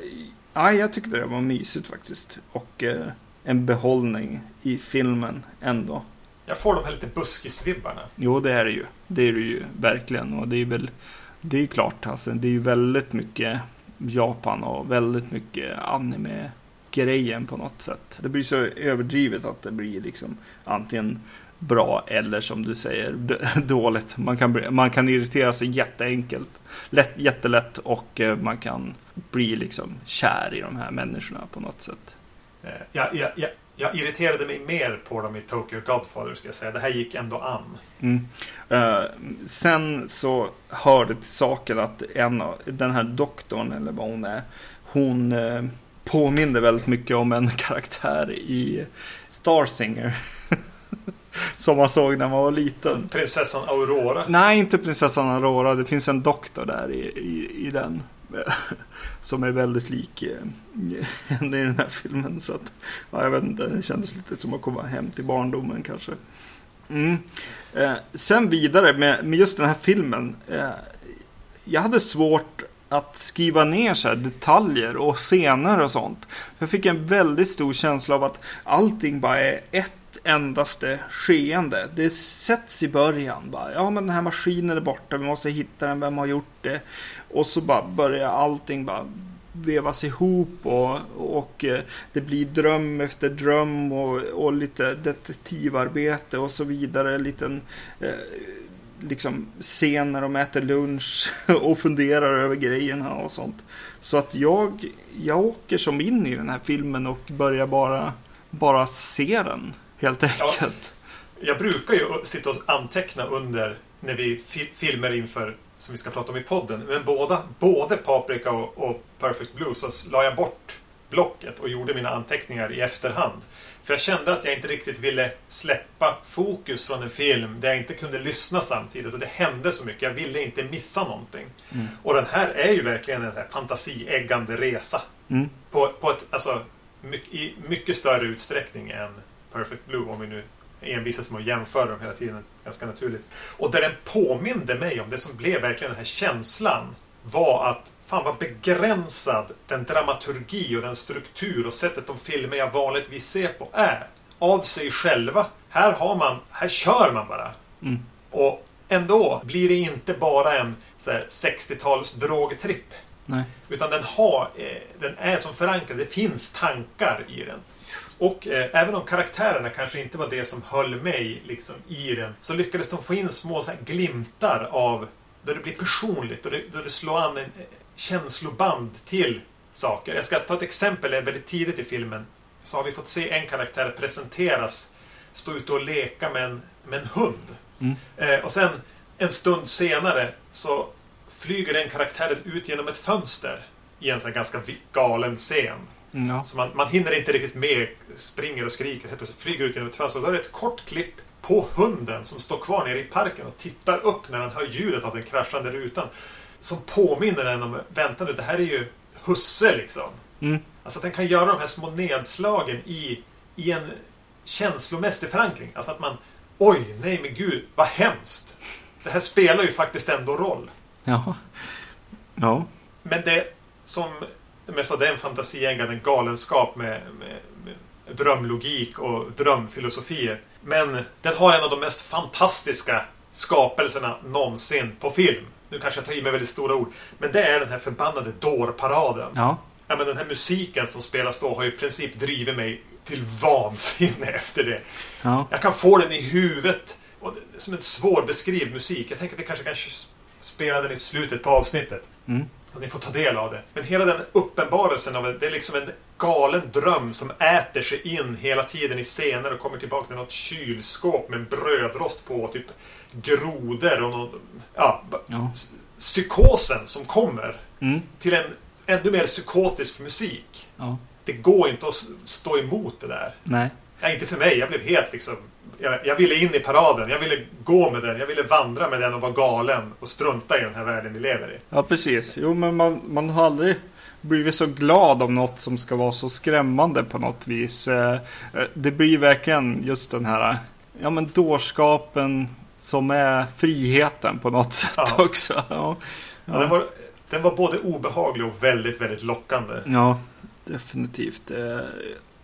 ja, jag tyckte det var mysigt faktiskt. Och eh, en behållning i filmen ändå. Jag får de här lite buskisvibbarna. Jo, det är det ju. Det är det ju verkligen. Och det är väl, det är ju klart, alltså, det är ju väldigt mycket Japan och väldigt mycket anime-grejen på något sätt. Det blir så överdrivet att det blir liksom antingen bra eller som du säger dåligt. Man kan, man kan irritera sig jätteenkelt, lätt, jättelätt och eh, man kan bli liksom kär i de här människorna på något sätt. Eh, Jag, jag, jag, jag irriterade mig mer på dem i Tokyo Godfather, ska jag säga. Det här gick ändå an. Mm. Eh, sen så hör det till saken att en den här doktorn, eller vad hon är, hon uh, påminner väldigt mycket om en karaktär i Star Singer. Som man såg när man var liten. Prinsessan Aurora. Nej, inte prinsessan Aurora. Det finns en doktor där i, i, i den. Som är väldigt lik eh, henne i den här filmen. Så att, ja, jag vet inte, det kändes lite som att komma hem till barndomen kanske. Mm. Eh, sen vidare med, med just den här filmen. Eh, jag hade svårt att skriva ner så här detaljer och scener och sånt. Jag fick en väldigt stor känsla av att allting bara är ett endaste skeende. Det sätts i början bara. Ja men den här maskinen är borta, vi måste hitta den, vem har gjort det? Och så bara börjar allting bara vevas ihop och, och eh, det blir dröm efter dröm och, och lite detektivarbete och så vidare. En liten eh, liksom scen när de äter lunch och funderar över grejerna och sånt. Så att jag, jag åker som in i den här filmen och börjar bara, bara se den helt enkelt. Jag brukar ju sitta och anteckna under när vi fi- filmer inför som vi ska prata om i podden. Men båda, både Paprika och, och Perfect Blue så la jag bort blocket och gjorde mina anteckningar i efterhand. För jag kände att jag inte riktigt ville släppa fokus från en film där jag inte kunde lyssna samtidigt. Och det hände så mycket. Jag ville inte missa någonting. Mm. Och den här är ju verkligen en fantasieggande resa. Mm. På, på ett, alltså, my, i mycket större utsträckning än Perfect Blue, om vi nu envisas med att jämföra dem hela tiden. Ganska naturligt. Och där den påminde mig om det som blev verkligen den här känslan var att fan vad begränsad den dramaturgi och den struktur och sättet de filmer jag vanligtvis ser på är. Av sig själva. Här har man, här kör man bara. Mm. Och ändå blir det inte bara en så här 60-tals drogtripp. Nej. Utan den, har, eh, den är som förankrad. Det finns tankar i den. Och eh, även om karaktärerna kanske inte var det som höll mig liksom, i den så lyckades de få in små så här, glimtar av där det blir personligt och det, där det slår an en eh, känsloband till saker. Jag ska ta ett exempel. Väldigt tidigt i filmen så har vi fått se en karaktär presenteras stå ute och leka med en, med en hund. Mm. Eh, och sen en stund senare så flyger den karaktären ut genom ett fönster i en sån ganska galen scen. Ja. Så man, man hinner inte riktigt med, springer och skriker, helt plötsligt flyger ut genom ett fönster. Då är det ett kort klipp på hunden som står kvar nere i parken och tittar upp när han hör ljudet av den kraschande rutan. Som påminner en om, vänta nu, det här är ju husse liksom. Mm. Alltså att den kan göra de här små nedslagen i, i en känslomässig förankring. Alltså att man, oj, nej men gud, vad hemskt. Det här spelar ju faktiskt ändå roll. Ja. Ja. Men det som med så det är en fantasiägare, en galenskap med, med, med drömlogik och drömfilosofier. Men den har en av de mest fantastiska skapelserna någonsin på film. Nu kanske jag tar i med väldigt stora ord. Men det är den här förbannade dårparaden. Ja. Ja, men den här musiken som spelas då har ju i princip drivit mig till vansinne efter det. Ja. Jag kan få den i huvudet. Och det är som en svårbeskriven musik. Jag tänker att vi kanske kan spela den i slutet på avsnittet. Mm. Och ni får ta del av det. Men hela den uppenbarelsen av det, det är liksom en galen dröm som äter sig in hela tiden i scener och kommer tillbaka till något kylskåp med en brödrost på typ grodor och någon, ja, Ja. psykosen som kommer Mm. till en ännu mer psykotisk musik. Ja. Det går inte att stå emot det där. Nej. Nej, inte för mig. Jag blev helt liksom... Jag, jag ville in i paraden. Jag ville gå med den. Jag ville vandra med den och vara galen och strunta i den här världen vi lever i. Ja, precis. Jo, men man, man har aldrig blivit så glad om något som ska vara så skrämmande på något vis. Eh, eh, Det blir verkligen just den här, ja men dårskapen som är friheten på något sätt Ja. också. Ja. Ja. den, var, den var både obehaglig och väldigt, väldigt lockande. Ja, definitivt.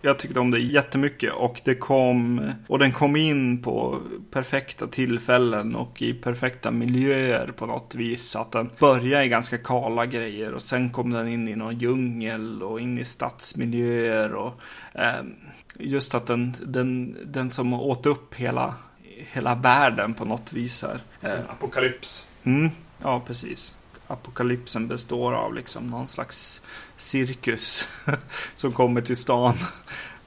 Jag tyckte om det jättemycket och det kom och den kom in på perfekta tillfällen och i perfekta miljöer på något vis. Så att den började i ganska kala grejer och sen kom den in i någon djungel och in i stadsmiljöer och eh, just att den, den, den som åt upp hela, hela världen på något vis här. Som apokalyps. Mm, ja, precis. Apokalypsen består av liksom någon slags cirkus som kommer till stan.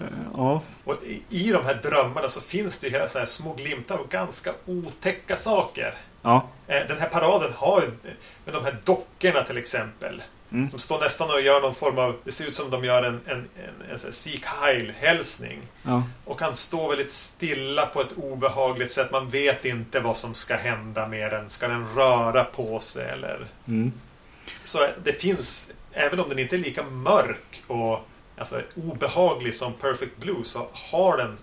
Eh, Ja, Och i, de här drömmarna så finns det ju hela så här små glimtar av ganska otäcka saker. ja, Eh, Den här paraden har ju, med de här dockorna till exempel. Mm. Som står nästan och gör någon form av, det ser ut som de gör en, en, en, en, Sieg Heil-hälsning. ja, Och han står väldigt stilla på ett obehagligt sätt. Man vet inte vad som ska hända med den. Ska den röra på sig eller... mm, Så det finns, även om den inte är lika mörk och alltså, obehaglig som Perfect Blue så har den...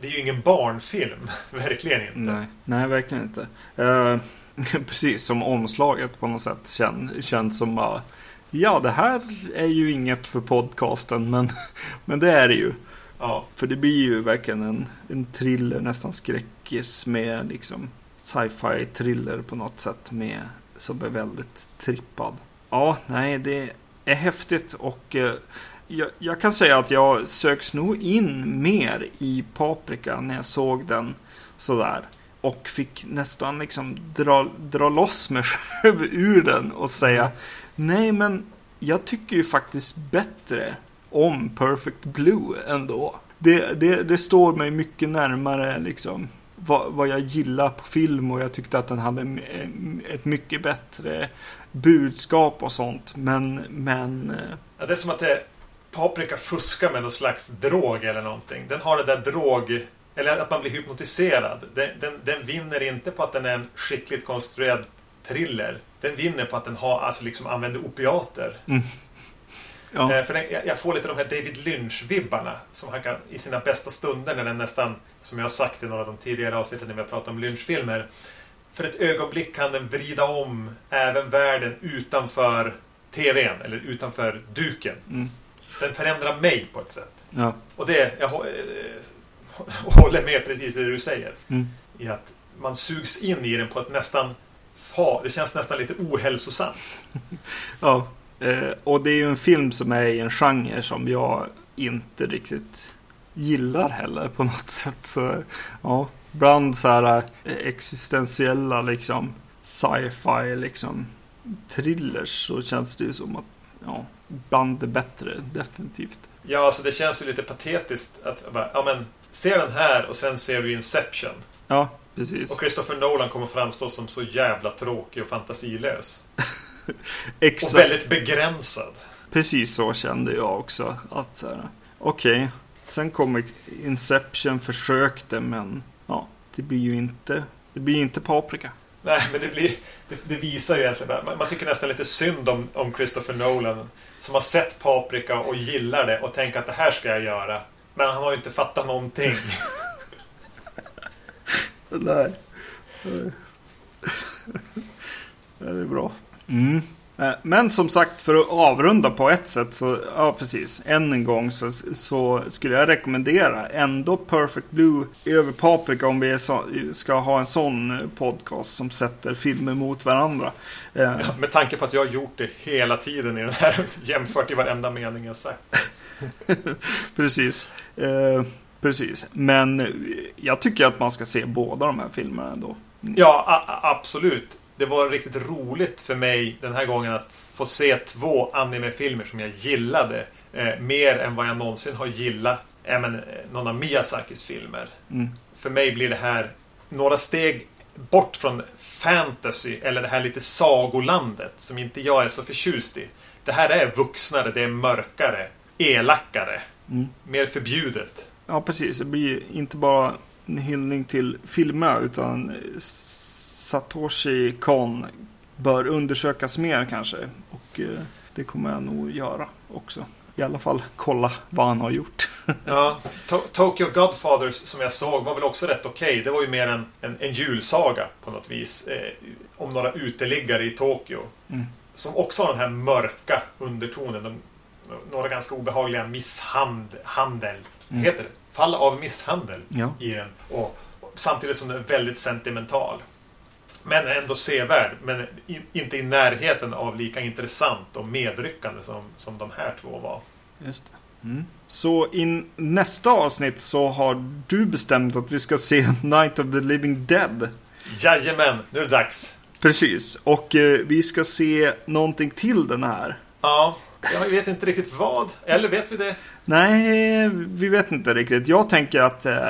Det är ju ingen barnfilm. Verkligen inte. nej, nej, verkligen inte. Eh, precis som omslaget på något sätt kän, känns som bara, ja, det här är ju inget för podcasten, men, men det är det ju. Ja. För det blir ju verkligen en, en thriller, nästan skräckis med liksom sci-fi thriller på något sätt med som är väldigt trippad. Ja, nej, det är häftigt och eh, jag, jag kan säga att jag söks nog in mer i Paprika när jag såg den sådär. Och fick nästan liksom dra, dra loss mig själv ur den och säga nej men jag tycker ju faktiskt bättre om Perfect Blue ändå. Det, det, det står mig mycket närmare liksom vad, vad jag gillar på film och jag tyckte att den hade eh, ett mycket bättre budskap och sånt. Men, men eh, Ja, det är som att det, Paprika fuskar med någon slags drog eller någonting. Den har det där drog... Eller att man blir hypnotiserad. Den, den, den vinner inte på att den är en skickligt konstruerad thriller. Den vinner på att den har, alltså liksom använder opiater. ja, Eh, För den, jag får lite de här David Lynch-vibbarna som han kan i sina bästa stunder när den nästan, som jag har sagt i några av de tidigare avsnitten när vi har pratat om Lynch-filmer. För ett ögonblick kan den vrida om även världen utanför TVn eller utanför duken. mm, Den förändrar mig på ett sätt. ja, Och det, jag eh, håller med precis det du säger. mm, I att man sugs in i den på ett nästan fa, det känns nästan lite ohälsosamt. ja. Eh, och det är ju en film som är i en genre som jag inte riktigt gillar heller på något sätt. Så ja, bland så här eh, existentiella liksom sci-fi liksom thrillers så känns det ju som att ja, bland det bättre definitivt. Ja, alltså det känns ju lite patetiskt att bara, ja men, se den här och sen ser du Inception. Ja, precis. Och Christopher Nolan kommer framstå som så jävla tråkig och fantasilös. Och Exakt. väldigt begränsad. precis så kände jag också. Att här, okej, sen kommer Inception, försökte, men ja, det blir ju inte, det blir inte paprika. Nej, men det, blir, det, det visar ju egentligen man, man tycker nästan lite synd om, om Christopher Nolan som har sett Paprika och gillar det och tänker att det här ska jag göra. Men han har ju inte fattat någonting. Nej. Det är bra. Mm. Eh, Men som sagt, för att avrunda på ett sätt så, ja precis, än en gång så, så skulle jag rekommendera ändå Perfect Blue över Paprika om vi så, ska ha en sån eh, podcast som sätter filmer mot varandra. Eh, Ja, med tanke på att jag har gjort det hela tiden i den här, jämfört i varenda mening jag sagt. precis. Precis. Men jag tycker att man ska se båda de här filmerna ändå. Ja, absolut. Det var riktigt roligt för mig den här gången att få se två animefilmer som jag gillade. Eh, mer än vad jag någonsin har gillat eh, men, eh, någon av Miyazakis filmer. Mm. För mig blir det här några steg bort från fantasy eller det här lite sagolandet som inte jag är så förtjust i. Det här är vuxnare, det är mörkare, elakare, Mm. mer förbjudet. Ja, precis. Det blir inte bara en hyllning till filmer utan Satoshi Kon bör undersökas mer kanske. Och eh, det kommer jag nog göra också. I alla fall kolla vad han har gjort. Ja, To- Tokyo Godfathers som jag såg var väl också rätt okej. Det var ju mer en, en, en julsaga på något vis. Eh, om några uteliggare i Tokyo. Mm. Som också har den här mörka undertonen. De, några ganska obehagliga misshandel. Mm. Heter det? Fall av misshandel Ja. i den. Och, och samtidigt som den är väldigt sentimental. Men ändå sevärd. Men i, inte i närheten av lika intressant och medryckande som, som de här två var. Just det. Mm. Så i nästa avsnitt så har du bestämt att vi ska se Night of the Living Dead. Jajamän, nu är det dags. Precis. Och eh, vi ska se någonting till den här. Ja, jag vet inte riktigt vad. Eller vet vi det? Nej, vi vet inte riktigt. Jag tänker att eh,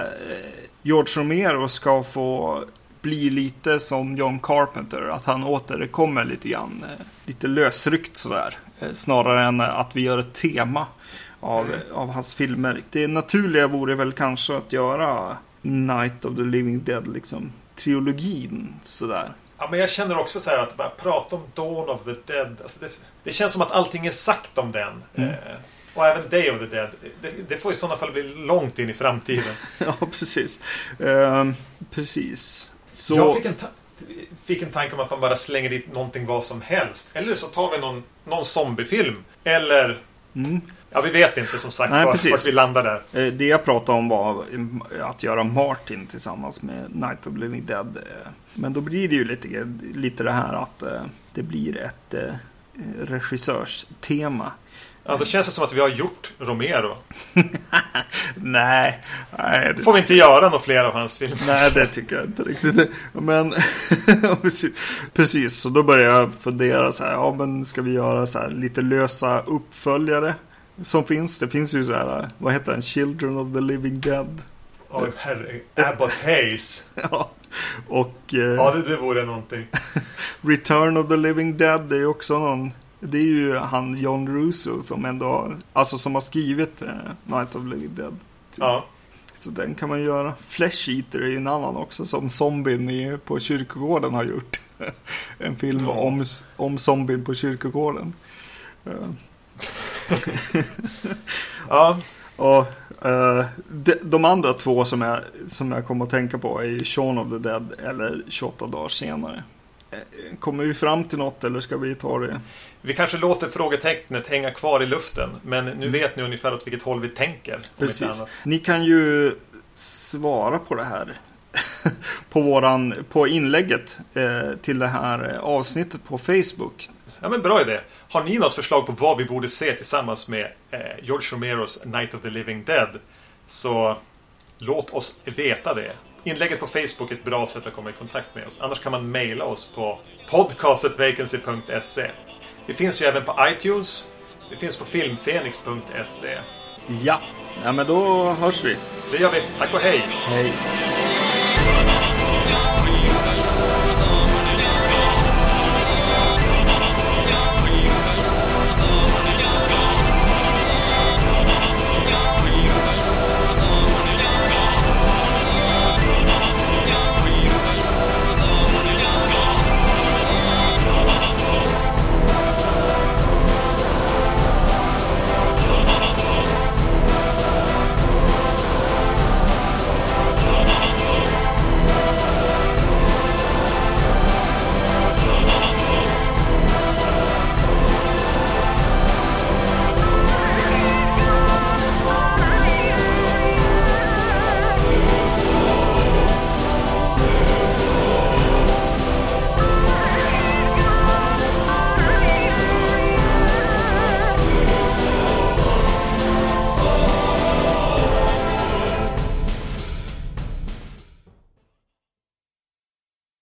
George Romero ska få bli lite som John Carpenter. Att han återkommer lite grann. Eh, lite lösryckt sådär. Eh, snarare än eh, att vi gör ett tema av, eh, av hans filmer. Det naturliga vore väl kanske att göra Night of the Living Dead, liksom trilogin sådär. Ja, men jag känner också så att bara prata om Dawn of the Dead. Alltså det, det känns som att allting är sagt om den. Mm. Eh, och även Day of the Dead. Det, det får i sådana fall bli långt in i framtiden. ja, precis. Ehm, precis. Så... Jag fick en, fick en tanke om att man bara slänger dit någonting vad som helst. Eller så tar vi någon, någon zombiefilm. Eller... Mm. Ja, vi vet inte som sagt Nej, var, precis. vart vi landar där. Eh, Det jag pratade om var att göra Martin tillsammans med Night of the Living Dead. eh. Men då blir det ju lite, lite det här att eh, det blir ett regissörstema. Ja, då känns det som att vi har gjort Romero. Nej, nej det, Får vi inte göra några fler av hans filmer? nej, det tycker jag inte riktigt. Men precis, så då börjar jag fundera så här. Ja, men ska vi göra så här lite lösa uppföljare? Som finns. Det finns ju så här, vad heter den? Children of the Living Dead. Oj, herre. Abbott Hayes. Ja. Och eh, Ja, det, det vore någonting. Return of the Living Dead, det är ju också någon... Det är ju han John Russo som ändå... Alltså som har skrivit eh, Night of the Living Dead. Ja. Så den kan man göra. Flesh Eater är ju en annan också som zombien i, på kyrkogården har gjort. en film Ja. om, om zombien på kyrkogården. Eh, Ja, och eh, de, de andra två som jag, som jag kommer att tänka på är Shaun of the Dead eller 28 dagar senare. Eh, Kommer vi fram till något eller ska vi ta det? vi kanske låter frågetecknet hänga kvar i luften. Men nu vet ni ungefär åt vilket håll vi tänker. Precis. Ni kan ju svara på det här. på, våran, på inlägget eh, till det här avsnittet på Facebook. Ja, men bra idé. Har ni något förslag på vad vi borde se tillsammans med eh, George Romeros Night of the Living Dead? Så låt oss veta det. Inlägget på Facebook är ett bra sätt att komma i kontakt med oss. Annars kan man mejla oss på podcastetvacancy.se. Vi finns ju även på iTunes. Vi finns på filmfenix.se. Ja, ja men då hörs vi. Det gör vi. Tack och hej! Hej.